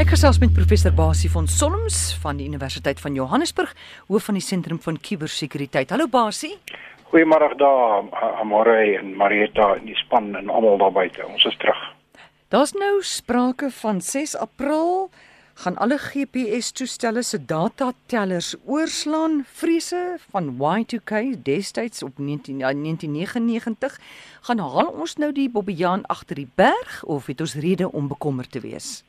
Ek gesels met professor Basie van Solms van die Universiteit van Johannesburg, hoof van die sentrum van kubersekuriteit. Hallo Basie. Goeiemôre daar, Amore en Marieta en die span en almal daar buite. Ons is terug. Daar's nou sprake van 6 April gaan alle GPS-toestelle se datatellers oorslaan. Vrese van Y2K destyds op 19, 1999 gaan haal ons nou die Bobbejaan agter die berg of het ons rede om bekommerd te wees?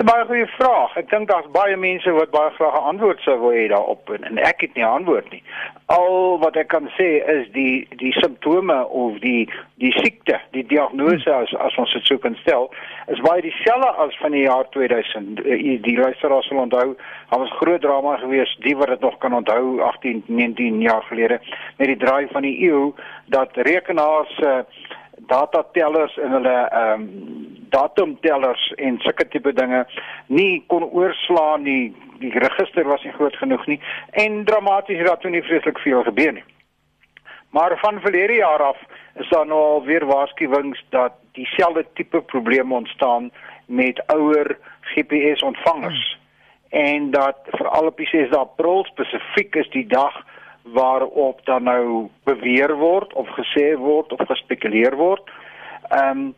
'n baie goeie vraag. Ek dink daar's baie mense wat baie graag 'n antwoord sou wil hê daarop en, en ek het nie 'n antwoord nie. Al wat ek kan sê is die die simptome of die die siekte, die diagnose as as ons dit sou kan stel, is baie dieselfde as van die jaar 2000. Eh, die luisteraars sal onthou, daar was groot drama geweest, die wat dit nog kan onthou 18, 19 jaar gelede met die draai van die eeu dat rekenaars uh, datatellers en hulle ehm um, datumtellers en sulke tipe dinge nie kon oorslaan nie. Die register was nie groot genoeg nie en dramaties het daar toe nie vreeslik veel gebeur nie. Maar van verlede jaar af is daar nou al weer waarskuwings dat dieselfde tipe probleme ontstaan met ouer GPS ontvangers hmm. en dat veral op die 6 April spesifiek is die dag waarop dan nou beweer word of gesê word of gespekuleer word. Ehm um,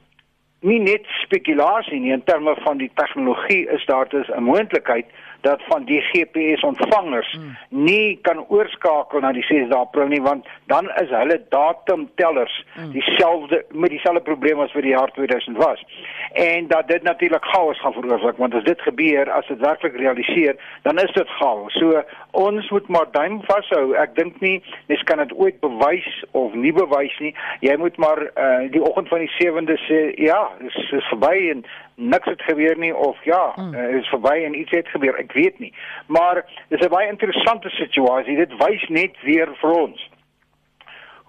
nie net spekulasie nie in terme van die tegnologie is daar dus 'n moontlikheid dat van die GPS ontvangers hmm. nie kan oorskakel na die 6 April nie want dan is hulle datumtellers hmm. dieselfde met dieselfde probleem as vir die jaar 2000 was. En dat dit natuurlik chaos gaan veroorsaak want as dit gebeur as dit werklik realiseer dan is dit chaos. So ons moet maar duim vashou. Ek dink nie mens kan dit ooit bewys of nie bewys nie. Jy moet maar uh, die oggend van die 7de sê ja, dis is verby en niks het gebeur nie of ja, mm. uh, is verby en iets het gebeur. Ek weet nie. Maar dis 'n baie interessante situasie. Dit wys net weer vir ons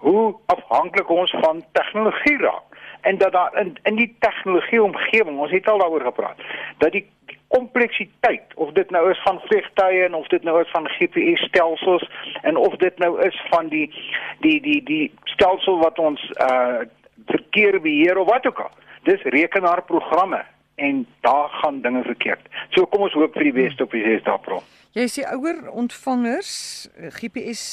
hoe afhanklik ons van tegnologie raak en dat daar in in die tegnologie omgewing, ons het al daaroor gepraat, dat die kompleksiteit of dit nou is van vliegtye en of dit nou is van GPS stelsels en of dit nou is van die die die die stelsel wat ons uh verkeer beheer of wat ook al. Dis rekenaarprogramme en daar gaan dinge verkeerd. So kom ons hoop vir die beste op die 6 April. Jy sê ouer ontvangers, GPS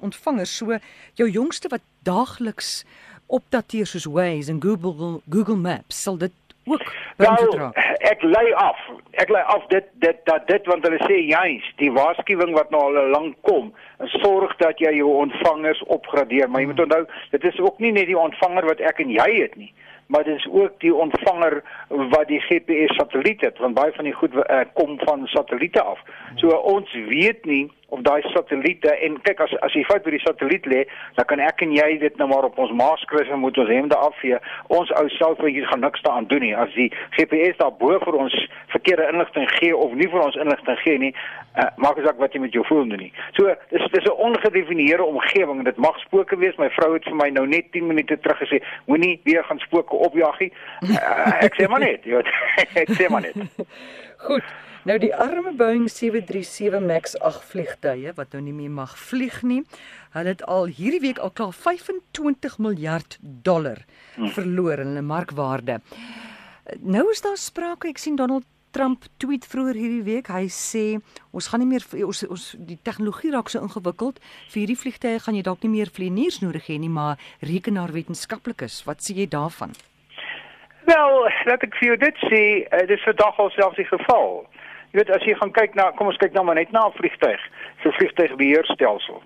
ontvangers, so jou jongste wat daagliks opdateer soos Waze en Google Google Maps, sal dit ook. Nou, ek lei af. Ek lei af dit dit dat dit want hulle sê juis die waarskuwing wat nou al lank kom, sorg dat jy jou ontvangers opgradeer, maar jy moet onthou, dit is ook nie net die ontvanger wat ek en jy het nie maar dit is ook die ontvanger wat die GPS satelliet het want baie van die goed uh, kom van satelliete af. So ons weet nie of daai satelliete en kyk as as jy fout by die satelliet lê, dan kan ek en jy dit nou maar op ons maaskryf en moet ons hemde afvee. Ons ou selfoonjies gaan niks daaraan doen nie. As die GPS daar bo vir ons verkeerde inligting gee of nie vir ons inligting gee nie, uh, maak dit saak wat jy met jou foon doen nie. So dis dis 'n ongedefinieerde omgewing. Dit mag spooke wees. My vrou het vir my nou net 10 minute terug gesê, moenie weer gaan spooke opjag nie. Uh, ek sê maar net, jy weet. ek sê maar net. Goed. Nou die arme Boeing 737 Max 8 vliegtuie wat nou nie meer mag vlieg nie. Hulle het al hierdie week al klaar 25 miljard dollar hm. verloor in hulle markwaarde. Nou is daar sprake, ek sien Donald Trump tweet vroeër hierdie week. Hy sê ons gaan nie meer ons ons die tegnologie raak so ingewikkeld. Vir hierdie vliegtye gaan jy dalk nie meer vlieëniers nodig hê nie, maar rekenaarwetenskaplikes. Wat sê jy daarvan? Wel, laat ek vir jou dit sê, uh, dit is vandag al selfs die geval. Jy weet as jy gaan kyk na kom ons kyk nou maar net na 'n vliegtyg, so vliegtygbeheerstelsel.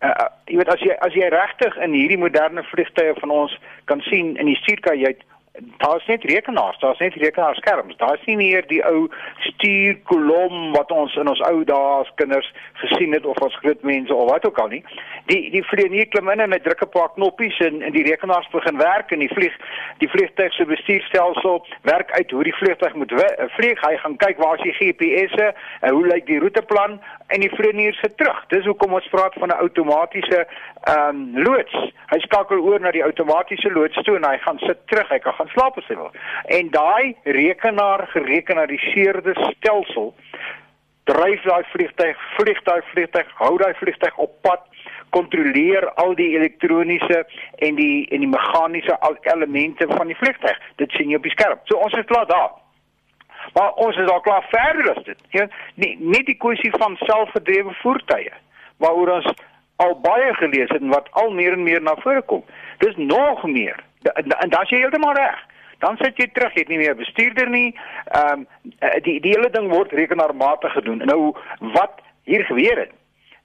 Uh, uh jy weet as jy as jy regtig in hierdie moderne vliegtye van ons kan sien in die stuurkajuit daar's net rekenaars, daar's net rekenaarskerms. Daar's nie meer die ou stuurkolom wat ons in ons ou dae as kinders gesien het of as groot mense of wat ook al nie. Die die vlieënier klim in en hy druk 'n paar knoppies en en die rekenaars begin werk en die vlieg die vliegtuig se bestuurstelsel werk uit hoe die vliegtuig moet vlieg. Hy gaan kyk waar is die GPS'e en hoe lyk die roeteplan en die vlieënier se terug. Dis hoekom ons praat van 'n outomatiese ehm um, loods. Hy skakel oor na die outomatiese loods toe en hy gaan sit terug. Hy kan gaan slaap as hy wil. En daai rekenaar gerekenariseerde stelsel dryf daai vliegtyg, vliegtyg, vliegtyg, hou daai vliegtyg op pad kontroleer al die elektroniese en die en die meganiese elemente van die vliegtyg. Dit sien jy op die skerm. So ons is klaar daar. Maar ons is al klaar verder as dit. Ja, nie nie die kwessie van selfgedrewe voertuie waaroor ons al baie gelees het en wat al meer en meer na vore kom. Dis nog meer. En dan sê jy heeltemal reg. Dan sit jy terug, jy het nie meer bestuurder nie. Ehm um, die die hele ding word rekenaarmatig gedoen. Nou wat hier gebeur het.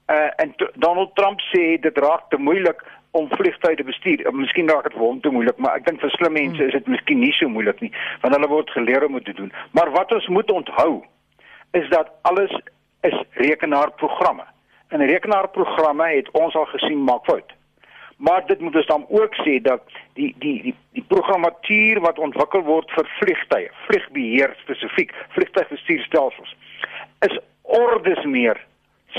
Uh en Donald Trump sê dit raak te moeilik om vliegtuie te bestuur. Uh, miskien raak dit vir hom te moeilik, maar ek dink vir slim mense is dit miskien nie so moeilik nie, want hulle word geleer om dit te doen. Maar wat ons moet onthou is dat alles is rekenaarprogramme. En rekenaarprogramme het ons al gesien maak fout. Maar dit moet ons dan ook sê dat die die die die programmatuur wat ontwikkel word vir vliegtye, vliegbeheer spesifiek, vliegtuigbestuurstelsels is ordes meer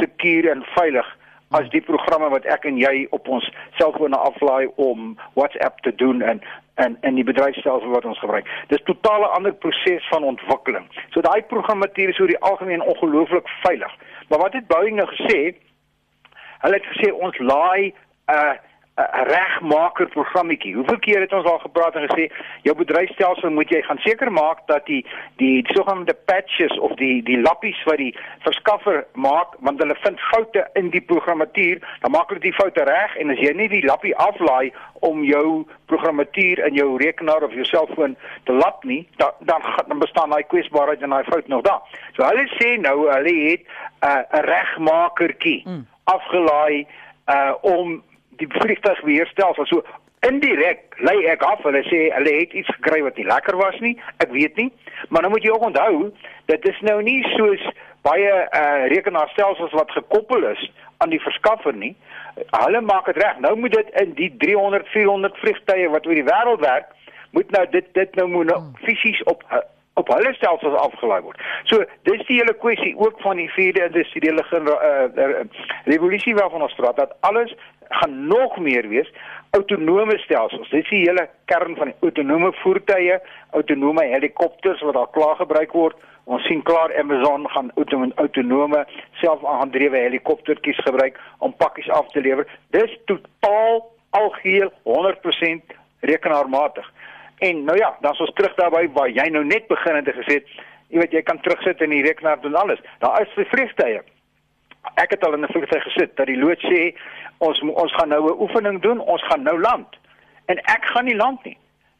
sekuur en veilig as die programme wat ek en jy op ons selfone aflaai om WhatsApp te doen en en en die bedryfstelsel wat ons gebruik. Dis totale ander proses van ontwikkeling. So daai programmatuur is oor die algemeen ongelooflik veilig. Maar wat het Boeing nou gesê? Hulle het gesê ons laai 'n uh, 'n regmaker programmetjie. Hoeveel keer het ons al gepraat en gesê jou bedryfstelsel moet jy gaan seker maak dat die die, die sogenaamde patches of die die lappies wat die verskaffer maak want hulle vind foute in die programmatuur, dan maak hulle die foute reg en as jy nie die lappie aflaai om jou programmatuur in jou rekenaar of jou selfoon te lap nie, dan dan, dan bestaan daai kwesbaarheid en daai fout nog daar. So hulle sê nou hulle het 'n uh, regmakertjie mm. afgelaai uh om die vliegtuigbeheerstelsel so indirek lê ek af hulle sê hulle het iets gekry wat nie lekker was nie. Ek weet nie. Maar nou moet jy ook onthou dit is nou nie soos baie uh, rekenaarstelsels wat gekoppel is aan die verskaffer nie. Hulle maak dit reg. Nou moet dit in die 300 400 vliegtuie wat oor die wêreld werk moet nou dit dit nou moet nou hmm. fisies op op hulle stelsels afgelaai word. So dis die hele kwessie ook van die vierde industriële uh, revolusie waarvan ons praat dat alles gaan nog meer wees autonome stelsels. Dit is die hele kern van die autonome voertuie, autonome helikopters wat al klaar gebruik word. Ons sien klaar Amazon gaan autonome selfaandrewe helikoptertjies gebruik om pakkies af te lewer. Dis totaal algeheel 100% rekenaarmatig. En nou ja, dan ons terug daarby waar jy nou net begin het en gesê, jy weet jy kan terugsit in die rekenaar doen alles. Daar is vir vliegtye ek het al in 'n vliegtuig gesit dat die loods sê ons ons gaan nou 'n oefening doen, ons gaan nou land. En ek gaan nie land nie.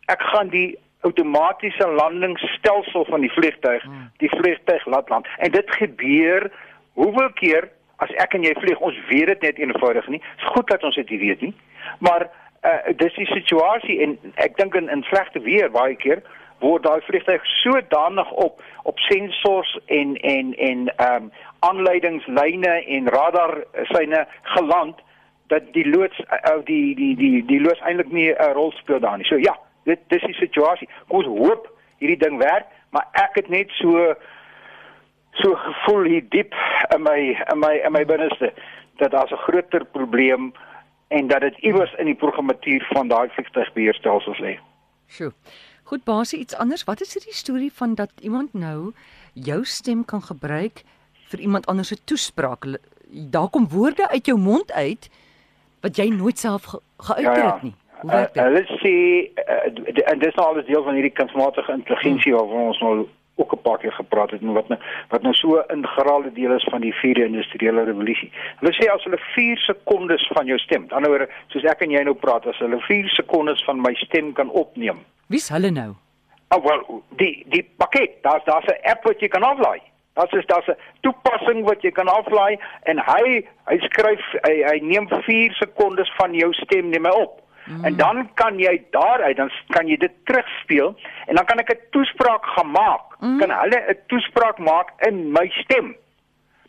Ek gaan die outomatiese landingsstelsel van die vliegtuig, hmm. die vliegtuig laat land. En dit gebeur hoeveel keer as ek en jy vlieg, ons weet dit net eenvoudig nie. Dit is goed dat ons dit weet nie. Maar uh dis die situasie en ek dink in in slegte weer baie keer word daai vliegtuig sodanig op op sensors en en en ehm um, aanleidingslyne en radar syne geland dat die loods ou die die die die loods eintlik nie 'n rol speel daar nie. So ja, dit dis die situasie. Kom ons hoop hierdie ding werk, maar ek het net so so gevoel hier diep in my in my in my binneste dat daar's 'n groter probleem en dat dit iewers in die programmatuur van daai vliegtuigbeheerstelsels lê. Sjoe. Goed, basie iets anders. Wat is hierdie storie van dat iemand nou jou stem kan gebruik vir iemand anders se toespraak. Daar kom woorde uit jou mond uit wat jy nooit self ge geuit ja, ja. het nie. Hoe werk dit? Hulle uh, sê uh, en dis nou alles deel van hierdie kunsmatige intelligensie hmm. waarvan ons nou ook 'n paar keer gepraat het en wat nou wat nou so 'n integrale deel is van die vierde industriële revolusie. Hulle sê as hulle 4 sekondes van jou stem, aan die ander woorde, soos ek en jy nou praat, as hulle 4 sekondes van my stem kan opneem. Wie's hulle nou? Oh wel, die die pakket, daar's daar's 'n app wat jy kan aflaai. Dit is daar's 'n toepassing wat jy kan aflaai en hy hy skryf hy, hy neem 4 sekondes van jou stem neem hy op. Mm. En dan kan jy daaruit dan kan jy dit terugspeel en dan kan ek 'n toespraak gaan maak. Mm. Kan hulle 'n toespraak maak in my stem?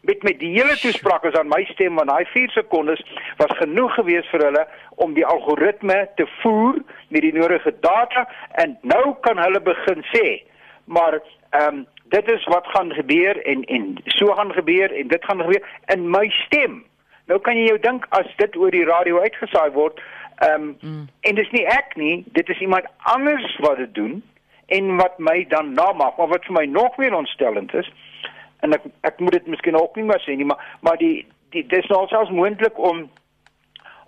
Met met die hele toespraak is aan my stem want daai 4 sekondes was genoeg geweest vir hulle om die algoritme te voer met die nodige data en nou kan hulle begin sê maar ehm um, dit is wat gaan gebeur en en so gaan gebeur en dit gaan gebeur in my stem. Nou kan jy jou dink as dit oor die radio uitgesaai word, ehm um, mm. en dis nie ek nie, dit is iemand anders wat dit doen en wat my dan namaak. Maar wat vir my nog meer ontstellend is en ek ek moet dit miskien ook nie maar sê nie, maar maar die die dis nou selfs moontlik om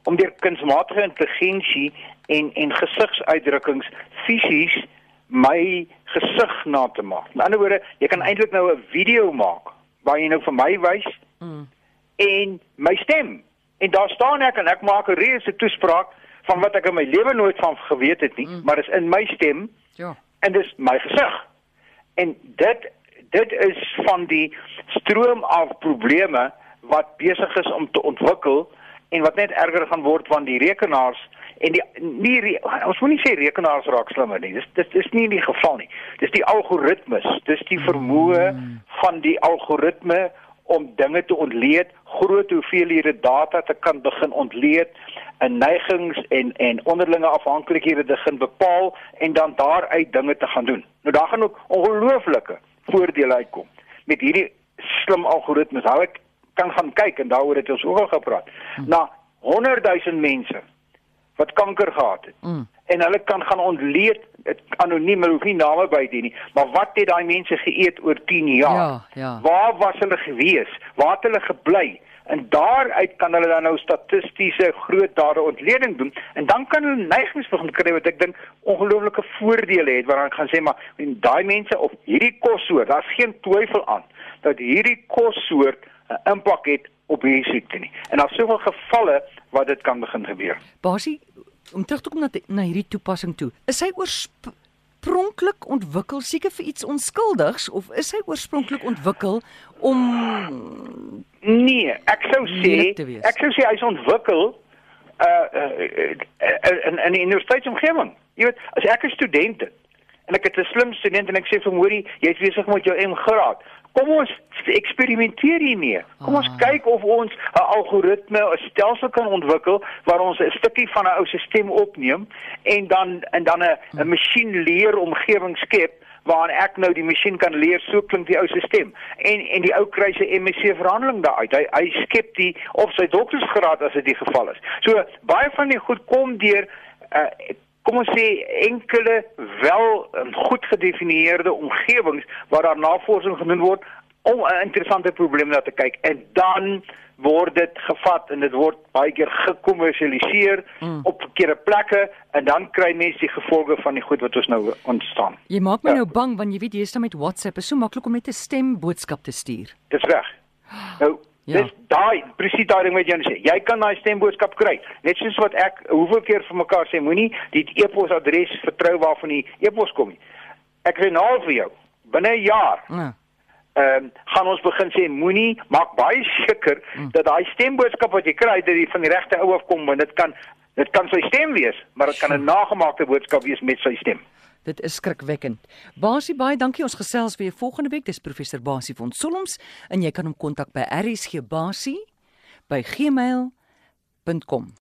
om deur kunsmatige intelligensie en en gesigsuitdrukkings fisies my gesig na te maak. Met ander woorde, jy kan eintlik nou 'n video maak waar jy nou vir my wys mm. en my stem. En daar staan ek en ek maak 'n reuse toespraak van wat ek in my lewe nooit van geweet het nie, mm. maar is in my stem. Ja. En dis my gesig. En dit dit is van die stroom af probleme wat besig is om te ontwikkel en wat net erger gaan word van die rekenaars en die nie ons moet nie sê rekenaars raak slimmer nie. Dis dis is nie in die geval nie. Dis die algoritmes. Dis die vermoë mm. van die algoritme om dinge te ontleed, groot hoeveelhede data te kan begin ontleed, en neigings en en onderlinge afhanklikhede te begin bepaal en dan daaruit dinge te gaan doen. Nou daar gaan ook ongelooflike voordele uitkom met hierdie slim algoritmes. Hou ek kan gaan kyk en daaroor het ons ook al gepraat. Mm. Na 100 000 mense wat kanker gehad het. Mm. En hulle kan gaan ontleed anoniem, hulle hoef nie name by te nie, maar wat het daai mense geëet oor 10 jaar? Ja, ja. Waar was hulle gewees? Waar het hulle gebly? En daaruit kan hulle dan nou statistiese groot dade ontleding doen en dan kan hulle neigings begin kry wat ek dink ongelooflike voordele het waaraan gaan sê maar en daai mense of hierdie kossoort, daar's geen twyfel aan dat hierdie kossoort 'n impak het op hierdie siekte nie. En daar's soveel gevalle wat dit kan begin gebeur. Basie om terug te kom na na hierdie toepassing toe. Is hy oorspronklik ontwikkel seker vir iets onskuldigs of is hy oorspronklik ontwikkel om Nee, ek sou sê ek sou sê hy's ontwikkel uh, uh, uh in in 'n universiteitsomgewing. Jy weet, as ek 'n student is en ek het 'n slim student en ek sê vir hom, jy's besig met jou M graad kom ons eksperimenteer hiermee. Kom ons ah. kyk of ons 'n algoritme, 'n stelsel kan ontwikkel waar ons 'n stukkie van 'n ou stelsel opneem en dan en dan 'n 'n masjien leer omgewing skep waarin ek nou die masjien kan leer so klink die ou stelsel. En en die ou kry sy MSc verhandeling daaruit. Hy hy skep die of sy doktorsgraad as dit die geval is. So baie van die goed kom deur uh, kom ons sê enkele wel um, goed gedefinieerde omgewings waar daar navorsing gedoen word om 'n interessante probleem na te kyk en dan word dit gevat en dit word baie keer gekommersialiseer mm. op verkeerde plekke en dan kry mense die gevolge van die goed wat ons nou ontstaan. Jy maak my ja. nou bang want jy weet jy is dan met WhatsApp is so maklik om net 'n stemboodskap te stuur. Dis reg. Nou Ja. Dis daai presies daai ding wat jy nou sê. Jy kan daai stemboodskap kry. Net soos wat ek hoeveel keer vir mekaar sê, moenie die e-posadres vertrou waarvan die e-pos kom nie. Ek sê nou vir jou, binne 'n jaar. Ja. Ehm um, gaan ons begin sê moenie maak baie seker mm. dat daai stemboodskap wat jy kry dat dit van die regte ou af kom want dit kan dit kan sy stem wees, maar dit kan 'n nagemaakte boodskap wees met sy stem. Dit is skrikwekkend. Basie baie dankie. Ons gesels weer volgende week. Dis professor Basie van Solms en jy kan hom kontak by rsgbasie by gmail.com.